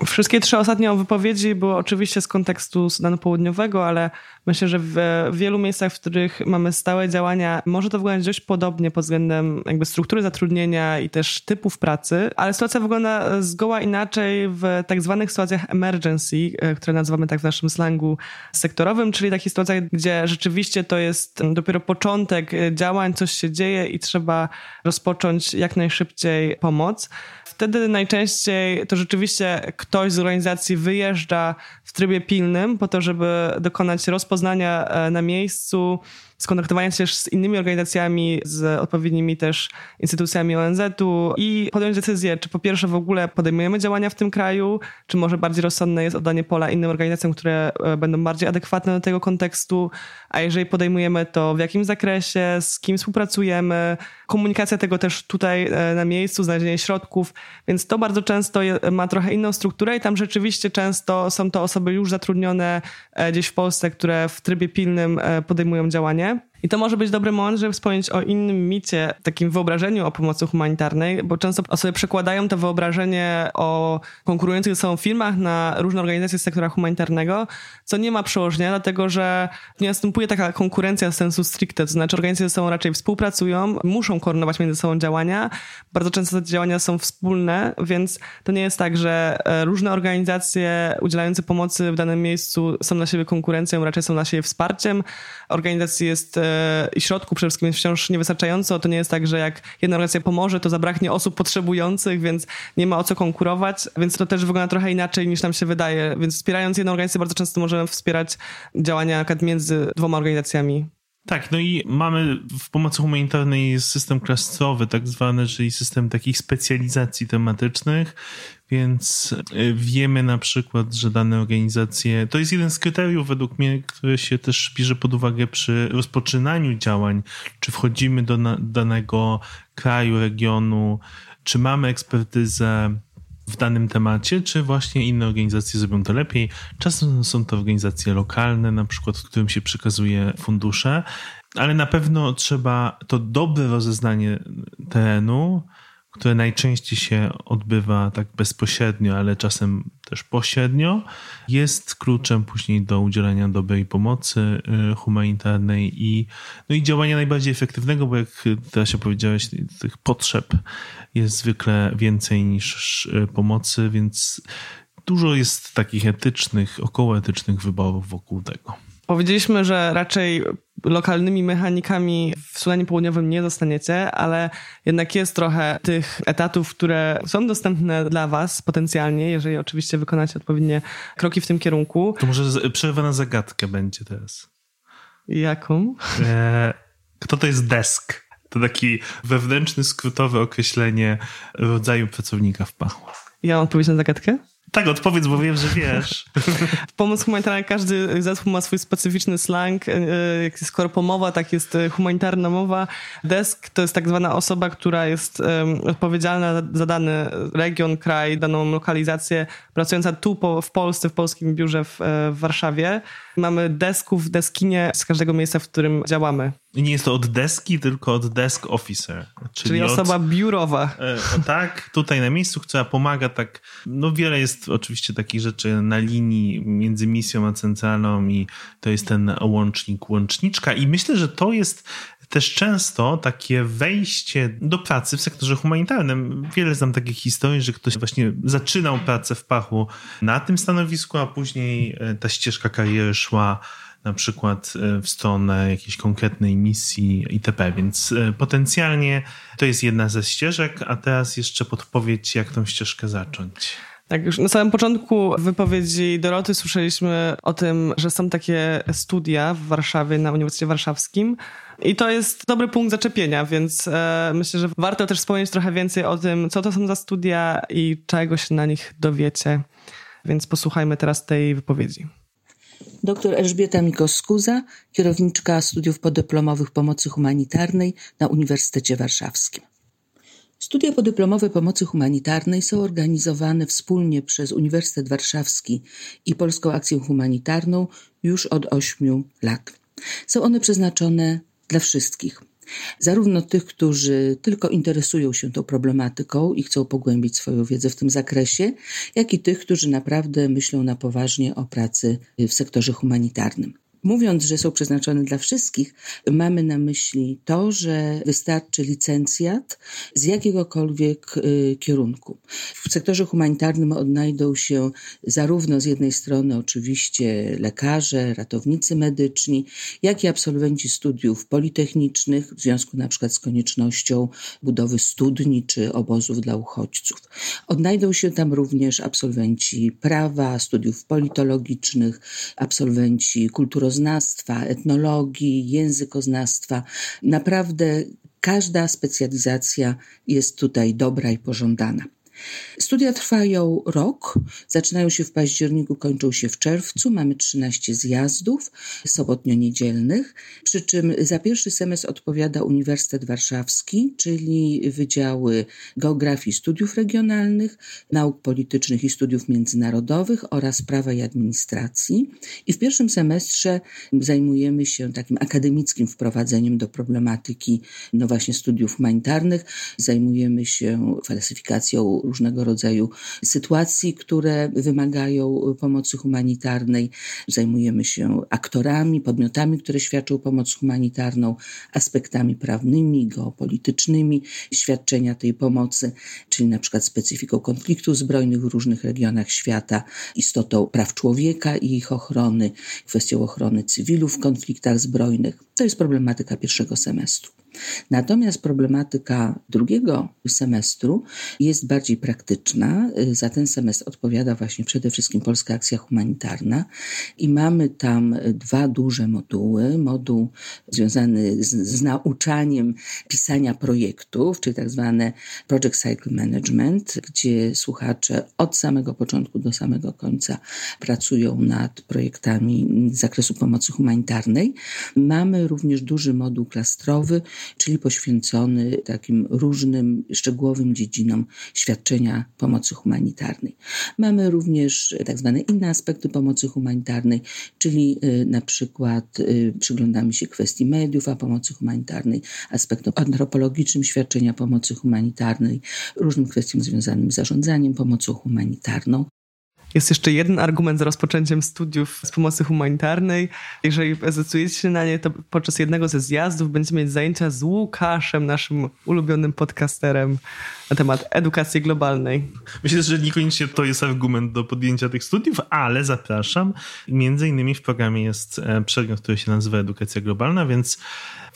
Wszystkie trzy ostatnie wypowiedzi były oczywiście z kontekstu Sudanu Południowego, ale myślę, że w wielu miejscach, w których mamy stałe działania, może to wyglądać dość podobnie pod względem jakby struktury zatrudnienia i też typów pracy, ale sytuacja wygląda zgoła inaczej w tak zwanych sytuacjach emergency, e, które nazywamy tak w naszym slangu sektorowym, czyli takich sytuacjach, gdzie rzeczywiście to jest dopiero początek działań, coś się dzieje i trzeba rozpocząć jak najszybciej pomoc. Wtedy najczęściej to rzeczywiście ktoś z organizacji wyjeżdża w trybie pilnym po to, żeby dokonać rozpoznania e, na miejscu, skontaktowania się z innymi organizacjami, z odpowiednimi też instytucjami ONZ-u i podjąć decyzję, czy po pierwsze w ogóle podejmujemy działania w tym kraju, czy może bardziej rozsądne jest oddanie pola innym organizacjom, które e, będą bardziej adekwatne do tego kontekstu, a jeżeli podejmujemy to w jakim zakresie, z kim współpracujemy, komunikacja tego też tutaj e, na miejscu, znalezienie środków, więc to bardzo często ma trochę inną strukturę i tam rzeczywiście często są to osoby już zatrudnione e, gdzieś w Polsce, które w trybie pilnym podejmują działanie. I to może być dobry moment, żeby wspomnieć o innym micie, takim wyobrażeniu o pomocy humanitarnej, bo często osoby przekładają to wyobrażenie o konkurujących ze sobą firmach na różne organizacje z sektora humanitarnego, co nie ma przełożenia, dlatego że nie następuje taka konkurencja sensu stricte, to znaczy organizacje ze sobą raczej współpracują, muszą koordynować między sobą działania. Bardzo często te działania są wspólne, więc to nie jest tak, że e, różne organizacje udzielające pomocy w danym miejscu są dla siebie konkurencją, raczej są dla siebie wsparciem. Organizacji jest e, i środków przede wszystkim jest wciąż niewystarczająco. To nie jest tak, że jak jedna organizacja pomoże, to zabraknie osób potrzebujących, więc nie ma o co konkurować, więc to też wygląda trochę inaczej niż nam się wydaje. Więc wspierając jedną organizację bardzo często możemy wspierać działania między dwoma organizacjami. Tak, no i mamy w pomocy humanitarnej system klasowy, tak zwany, czyli system takich specjalizacji tematycznych, więc e, wiemy na przykład, że dane organizacje, to jest jeden z kryteriów według mnie, które się też bierze pod uwagę przy rozpoczynaniu działań, czy wchodzimy do danego kraju, regionu, czy mamy ekspertyzę w danym temacie, czy właśnie inne organizacje zrobią to lepiej. Czasem są to organizacje lokalne, na przykład, którym się przekazuje fundusze, ale na pewno trzeba to dobre rozeznanie terenu, które najczęściej się odbywa tak bezpośrednio, ale czasem też pośrednio, jest kluczem później do udzielenia dobrej pomocy y, humanitarnej i, no i działania najbardziej efektywnego, bo jak teraz opowiedziałeś, tych potrzeb jest zwykle więcej niż y, pomocy, więc dużo jest takich etycznych, okołoetycznych wyborów wokół tego. Powiedzieliśmy, że raczej lokalnymi mechanikami w Sudanie Południowym nie zostaniecie, ale jednak jest trochę tych etatów, które są dostępne dla Was potencjalnie, jeżeli oczywiście wykonacie odpowiednie kroki w tym kierunku. To może przerwa na zagadkę będzie teraz. Jaką? E, kto to jest desk? To taki wewnętrzny, skrótowe określenie rodzaju pracownika w pachu. Ja mam odpowiedź na zagadkę? Tak, odpowiedz, bo wiem, że wiesz. Pomoc humanitarna każdy zespół ma swój specyficzny slang. E, jak jest korpomowa, tak jest e, humanitarna mowa. Desk to jest tak zwana osoba, która jest odpowiedzialna za dany region, kraj, daną lokalizację, pracująca tu po, w Polsce, w polskim biurze w, e, w Warszawie. Mamy desków, deskinie z każdego miejsca, w którym działamy. I nie jest to od deski, tylko od desk officer. Czyli, czyli osoba od, biurowa. E, tak, tutaj na miejscu, która pomaga tak, no wiele jest oczywiście takich rzeczy na linii między misją a centralną i to jest ten łącznik, łączniczka i myślę, że to jest też często takie wejście do pracy w sektorze humanitarnym. Wiele znam takich historii, że ktoś właśnie zaczynał pracę w pachu na tym stanowisku, a później e, ta ścieżka kariery szła na przykład e, w stronę jakiejś konkretnej misji itp. Więc e, potencjalnie to jest jedna ze ścieżek, a teraz jeszcze podpowiedź, jak tą ścieżkę zacząć. Tak, już na samym początku wypowiedzi Doroty słyszeliśmy o tym, że są takie studia w Warszawie, na Uniwersytecie Warszawskim. I to jest dobry punkt zaczepienia, więc e, myślę, że warto też wspomnieć trochę więcej o tym, co to są za studia i czego się na nich dowiecie. Więc posłuchajmy teraz tej wypowiedzi. Dr Elżbieta Mikoskuza, kierowniczka studiów podyplomowych pomocy humanitarnej na Uniwersytecie Warszawskim. Studia podyplomowe pomocy humanitarnej są organizowane wspólnie przez Uniwersytet Warszawski i Polską Akcję Humanitarną już od ośmiu lat. Są one przeznaczone dla wszystkich. Zarówno tych, którzy tylko interesują się tą problematyką i chcą pogłębić swoją wiedzę w tym zakresie, jak i tych, którzy naprawdę myślą na poważnie o pracy w sektorze humanitarnym. Mówiąc, że są przeznaczone dla wszystkich, mamy na myśli to, że wystarczy licencjat z jakiegokolwiek y, kierunku. W sektorze humanitarnym odnajdą się zarówno z jednej strony oczywiście lekarze, ratownicy medyczni, jak i absolwenci studiów politechnicznych w związku na przykład z koniecznością budowy studni czy obozów dla uchodźców. Odnajdą się tam również absolwenci prawa, studiów politologicznych, absolwenci kulturoznawstwa, kulturoznawstwa, etnologii, językoznawstwa. Naprawdę każda specjalizacja jest tutaj dobra i pożądana. Studia trwają rok, zaczynają się w październiku, kończą się w czerwcu. Mamy 13 zjazdów sobotnio-niedzielnych, przy czym za pierwszy semestr odpowiada Uniwersytet Warszawski, czyli Wydziały Geografii Studiów Regionalnych, Nauk Politycznych i Studiów Międzynarodowych oraz Prawa i Administracji. I w pierwszym semestrze zajmujemy się takim akademickim wprowadzeniem do problematyki, no właśnie, studiów humanitarnych. Zajmujemy się klasyfikacją różnego rodzaju sytuacji, które wymagają pomocy humanitarnej. Zajmujemy się aktorami, podmiotami, które świadczą pomoc humanitarną, aspektami prawnymi, geopolitycznymi świadczenia tej pomocy, czyli na przykład specyfiką konfliktów zbrojnych w różnych regionach świata, istotą praw człowieka i ich ochrony, kwestią ochrony cywilów w konfliktach zbrojnych. To jest problematyka pierwszego semestru. Natomiast problematyka drugiego semestru jest bardziej praktyczna. Za ten semestr odpowiada właśnie przede wszystkim Polska Akcja Humanitarna i mamy tam dwa duże moduły. Moduł związany z, z nauczaniem pisania projektów, czyli tak zwane Project Cycle Management, gdzie słuchacze od samego początku do samego końca pracują nad projektami z zakresu pomocy humanitarnej. Mamy również duży moduł klastrowy, czyli poświęcony takim różnym, szczegółowym dziedzinom świadczenia pomocy humanitarnej. Mamy również tak zwane inne aspekty pomocy humanitarnej, czyli y, na przykład y, przyglądamy się kwestii mediów, a pomocy humanitarnej, aspektom antropologicznym świadczenia pomocy humanitarnej, różnym kwestiom związanym z zarządzaniem pomocą humanitarną. Jest jeszcze jeden argument za rozpoczęciem studiów z pomocy humanitarnej. Jeżeli zdecydujecie się na nie, to podczas jednego ze zjazdów będziemy mieć zajęcia z Łukaszem, naszym ulubionym podcasterem na temat edukacji globalnej. Myślę, że niekoniecznie to jest argument do podjęcia tych studiów, ale zapraszam. Między innymi w programie jest e, przedmiot, który się nazywa Edukacja Globalna, więc,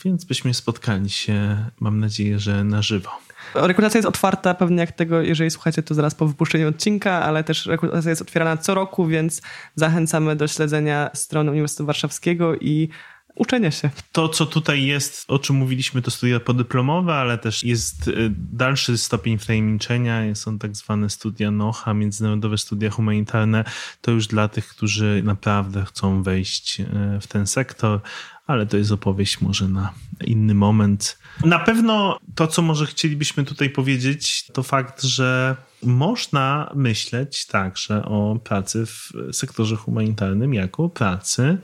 więc byśmy spotkali się, mam nadzieję, że na żywo. Rekrutacja jest otwarta pewnie jak tego, jeżeli słuchacie to zaraz po wypuszczeniu odcinka, ale też rekrutacja jest otwierana co roku, więc zachęcamy do śledzenia strony Uniwersytetu Warszawskiego i uczenia się. To, co tutaj jest, o czym mówiliśmy, to studia podyplomowe, ale też jest y, dalszy stopień wtajemniczenia. Są tak zwane studia NOHA, międzynarodowe studia humanitarne. To już dla tych, którzy naprawdę chcą wejść y, w ten sektor, ale to jest opowieść może na inny moment. Na pewno to, co może chcielibyśmy tutaj powiedzieć, to fakt, że można myśleć także o pracy w sektorze humanitarnym jako pracy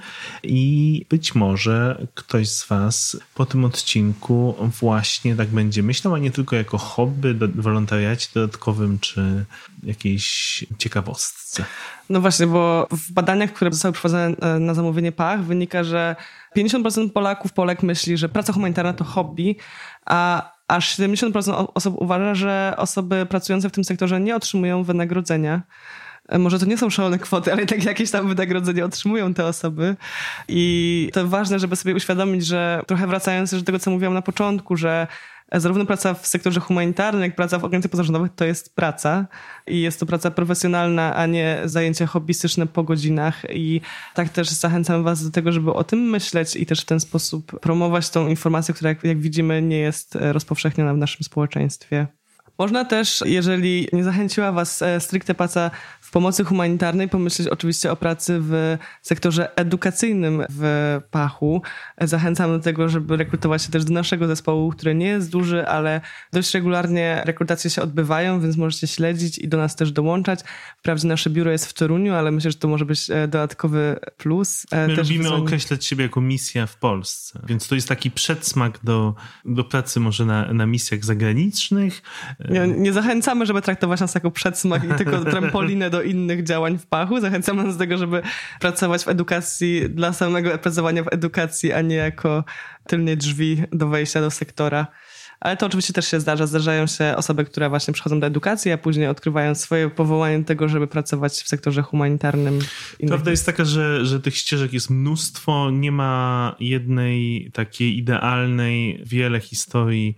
i być może ktoś z Was po tym odcinku właśnie tak będzie myślał, a nie tylko jako hobby, wolontariacie dodatkowym czy jakiejś ciekawostce. No właśnie, bo w badaniach, które zostały przeprowadzone e, na zamówienie PACH wynika, że 50% Polaków, Polek myśli, że praca humanitarna to hobby, a aż 70% osób uważa, że osoby pracujące w tym sektorze nie otrzymują wynagrodzenia. E, może to nie są szalone kwoty, ale tak jakieś tam wynagrodzenie otrzymują te osoby. I to ważne, żeby sobie uświadomić, że trochę wracając do tego, co mówiłam na początku, że zarówno praca w sektorze humanitarnym, jak praca w organizacjach pozarządowych to jest praca i jest to praca profesjonalna, a nie zajęcia hobbystyczne po godzinach i tak też zachęcam was do tego, żeby o tym myśleć i też w ten sposób promować tą informację, która jak, jak widzimy nie jest rozpowszechniona w naszym społeczeństwie. Można też, jeżeli nie zachęciła Was e, stricte praca w pomocy humanitarnej, pomyśleć oczywiście o pracy w sektorze edukacyjnym w Pachu. Zachęcam do tego, żeby rekrutować się też do naszego zespołu, który nie jest duży, ale dość regularnie rekrutacje się odbywają, więc możecie śledzić i do nas też dołączać. Wprawdzie nasze biuro jest w Toruniu, ale myślę, że to może być e, dodatkowy plus. E, My też lubimy określać siebie jako misja w Polsce, więc to jest taki przedsmak do, do pracy może na, na misjach zagranicznych, nie, nie, zachęcamy, żeby traktować nas jako przedsmak i tylko trampolinę do innych działań w pachu. Zachęcamy nas do tego, żeby pracować w edukacji dla samego pracowania w edukacji, a nie jako tylnie drzwi do wejścia do sektora. Ale to oczywiście też się zdarza. Zdarzają się osoby, które właśnie przychodzą do edukacji, a później odkrywają swoje powołanie do tego, żeby pracować w sektorze humanitarnym. Prawda jest taka, że, że tych ścieżek jest mnóstwo. Nie ma jednej takiej idealnej, wiele historii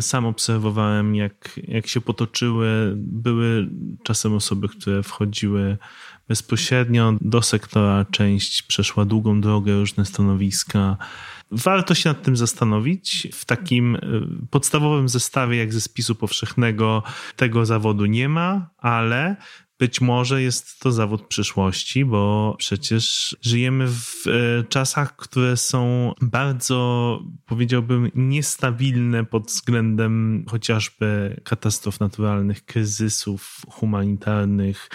sam obserwowałem, jak, jak się potoczyły. Były czasem osoby, które wchodziły bezpośrednio do sektora, część przeszła długą drogę, różne stanowiska. Warto się nad tym zastanowić. W takim e, podstawowym zestawie, jak ze spisu powszechnego, tego zawodu nie ma, ale być może jest to zawód przyszłości, bo przecież żyjemy w e, czasach, które są bardzo, powiedziałbym, niestabilne pod względem chociażby katastrof naturalnych, kryzysów humanitarnych.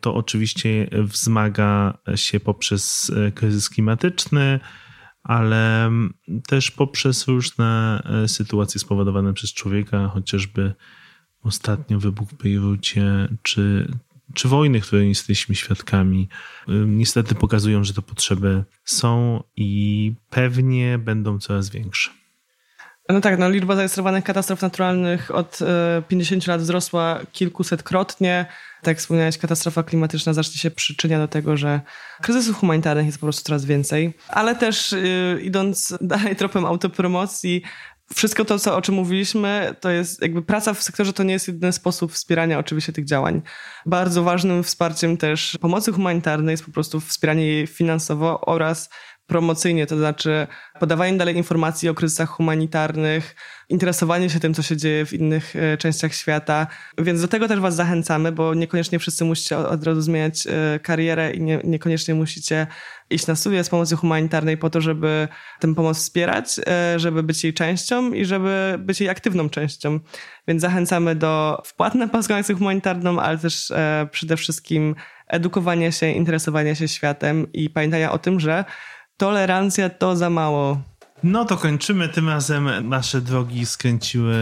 To oczywiście wzmaga się poprzez e, kryzys klimatyczny, ale też poprzez różne e, sytuacje spowodowane przez człowieka, chociażby ostatnio wybuch w Bejrucie, czy czy wojny, której jesteśmy świadkami, niestety pokazują, że te potrzeby są i pewnie będą coraz większe. No tak, no liczba zarejestrowanych katastrof naturalnych od 50 e, lat wzrosła kilkusetkrotnie. Tak jak wspomniałeś, katastrofa klimatyczna zacznie się przyczynia do tego, że kryzysów humanitarnych jest po prostu coraz więcej. Ale też yy, idąc dalej tropem autopromocji, wszystko to, co, o czym mówiliśmy, to jest jakby praca w sektorze to nie jest jedyny sposób wspierania oczywiście tych działań. Bardzo ważnym wsparciem też pomocy humanitarnej jest po prostu wspieranie jej finansowo oraz promocyjnie, to znaczy podawanie dalej informacji o kryzysach humanitarnych, interesowanie się tym, co się dzieje w innych e, częściach świata. Więc do tego też Was zachęcamy, bo niekoniecznie wszyscy musicie od razu zmieniać e, karierę i nie, niekoniecznie musicie iść na studia z pomocy humanitarnej po to, żeby tę pomoc wspierać, e, żeby być jej częścią i żeby być jej aktywną częścią. Więc zachęcamy do wpłat na polską akcję humanitarną, ale też przede wszystkim edukowania się, interesowania się światem i pamiętania o tym, że tolerancja to za mało. No to kończymy. Tym razem nasze drogi skręciły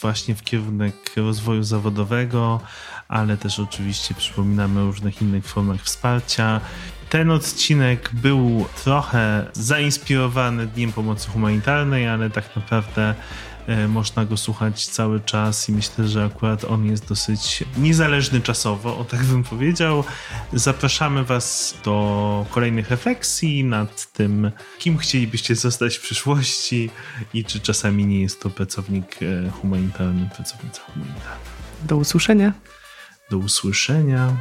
właśnie w kierunek rozwoju zawodowego, ale też oczywiście przypominamy o różnych innych formach wsparcia. Ten odcinek był trochę zainspirowany Dniem Pomocy Humanitarnej, ale tak naprawdę E, można go słuchać cały czas i myślę, że akurat on jest dosyć niezależny czasowo, o tak bym powiedział. Zapraszamy Was do kolejnych refleksji nad tym, kim chcielibyście zostać w przyszłości i czy czasami nie jest to pracownik e, humanitarny, pracownica humanitarna. Do usłyszenia. Do usłyszenia.